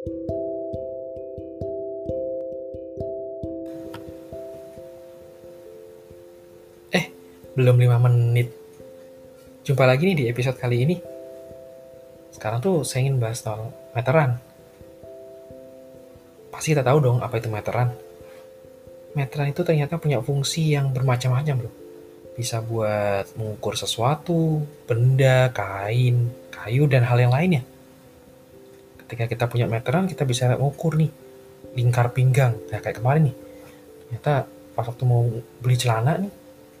Eh, belum 5 menit. Jumpa lagi nih di episode kali ini. Sekarang tuh saya ingin bahas soal meteran. Pasti kita tahu dong apa itu meteran. Meteran itu ternyata punya fungsi yang bermacam-macam loh. Bisa buat mengukur sesuatu, benda, kain, kayu, dan hal yang lainnya. Ketika kita punya meteran, kita bisa mengukur nih lingkar pinggang. Nah, kayak kemarin nih. Ternyata pas waktu mau beli celana nih,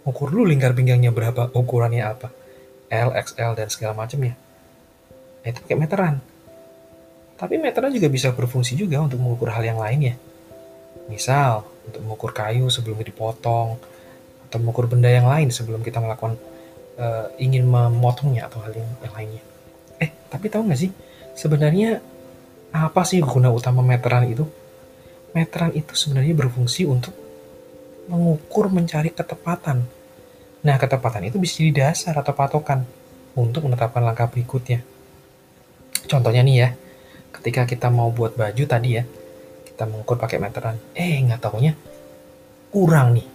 ukur dulu lingkar pinggangnya berapa, ukurannya apa. L, XL, dan segala macamnya. Nah, itu pakai meteran. Tapi meteran juga bisa berfungsi juga untuk mengukur hal yang lainnya. Misal, untuk mengukur kayu sebelum dipotong, atau mengukur benda yang lain sebelum kita melakukan uh, ingin memotongnya atau hal yang, yang lainnya. Eh, tapi tahu nggak sih, sebenarnya apa sih guna utama meteran itu? Meteran itu sebenarnya berfungsi untuk mengukur mencari ketepatan. Nah, ketepatan itu bisa jadi dasar atau patokan untuk menetapkan langkah berikutnya. Contohnya nih ya, ketika kita mau buat baju tadi ya, kita mengukur pakai meteran. Eh, nggak taunya kurang nih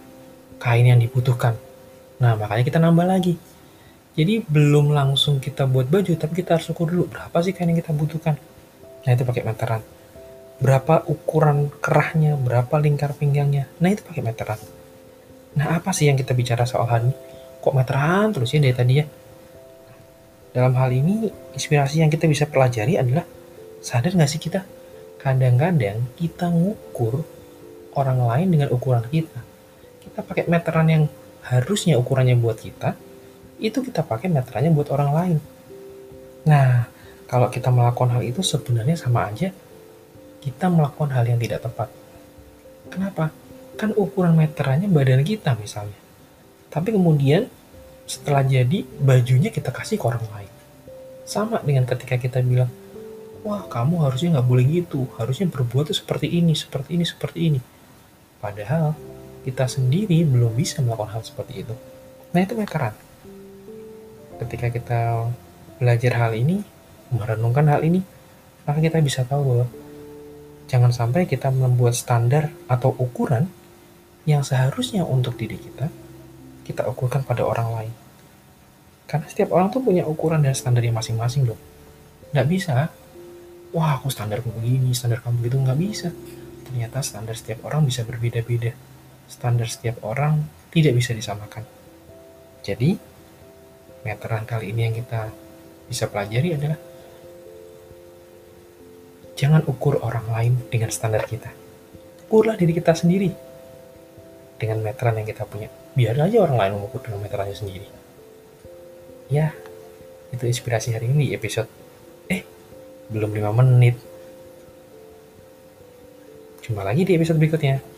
kain yang dibutuhkan. Nah, makanya kita nambah lagi. Jadi belum langsung kita buat baju, tapi kita harus ukur dulu berapa sih kain yang kita butuhkan. Nah itu pakai meteran. Berapa ukuran kerahnya, berapa lingkar pinggangnya. Nah itu pakai meteran. Nah apa sih yang kita bicara soal hal ini? Kok meteran terus ya dari tadi ya? Dalam hal ini, inspirasi yang kita bisa pelajari adalah sadar nggak sih kita? Kadang-kadang kita ngukur orang lain dengan ukuran kita. Kita pakai meteran yang harusnya ukurannya buat kita, itu kita pakai meterannya buat orang lain. Nah, kalau kita melakukan hal itu sebenarnya sama aja kita melakukan hal yang tidak tepat. Kenapa? Kan ukuran meterannya badan kita misalnya. Tapi kemudian setelah jadi bajunya kita kasih ke orang lain. Sama dengan ketika kita bilang, wah kamu harusnya nggak boleh gitu, harusnya berbuat tuh seperti ini, seperti ini, seperti ini. Padahal kita sendiri belum bisa melakukan hal seperti itu. Nah itu meteran. Ketika kita belajar hal ini, merenungkan hal ini, maka kita bisa tahu bahwa jangan sampai kita membuat standar atau ukuran yang seharusnya untuk diri kita, kita ukurkan pada orang lain. Karena setiap orang tuh punya ukuran dan standarnya masing-masing loh. Nggak bisa, wah aku standarku begini, standar kamu begitu, nggak bisa. Ternyata standar setiap orang bisa berbeda-beda. Standar setiap orang tidak bisa disamakan. Jadi, meteran kali ini yang kita bisa pelajari adalah Jangan ukur orang lain dengan standar kita. Ukurlah diri kita sendiri dengan meteran yang kita punya. Biar aja orang lain mengukur dengan meterannya sendiri. Ya, itu inspirasi hari ini episode. Eh, belum 5 menit. Cuma lagi di episode berikutnya.